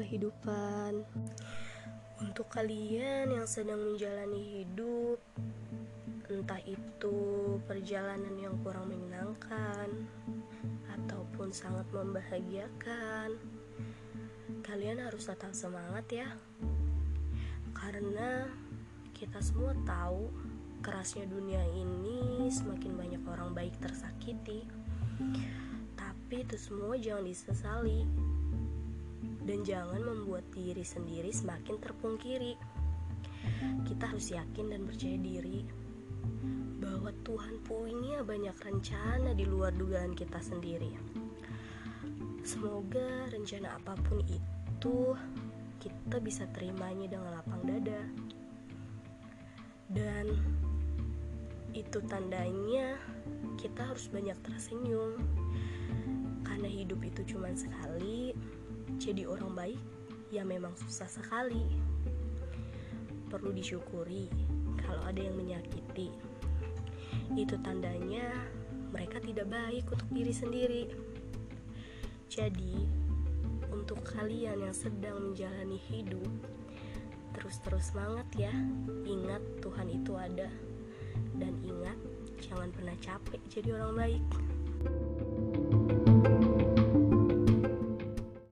kehidupan. Untuk kalian yang sedang menjalani hidup, entah itu perjalanan yang kurang menyenangkan ataupun sangat membahagiakan, kalian harus tetap semangat ya. Karena kita semua tahu kerasnya dunia ini semakin banyak orang baik tersakiti. Tapi itu semua jangan disesali dan jangan membuat diri sendiri semakin terpungkiri. Kita harus yakin dan percaya diri bahwa Tuhan punya banyak rencana di luar dugaan kita sendiri. Semoga rencana apa pun itu kita bisa terimanya dengan lapang dada. Dan itu tandanya kita harus banyak tersenyum karena hidup itu cuma sekali jadi orang baik ya memang susah sekali. Perlu disyukuri kalau ada yang menyakiti. Itu tandanya mereka tidak baik untuk diri sendiri. Jadi untuk kalian yang sedang menjalani hidup terus-terus semangat ya. Ingat Tuhan itu ada. Dan ingat, jangan pernah capek jadi orang baik.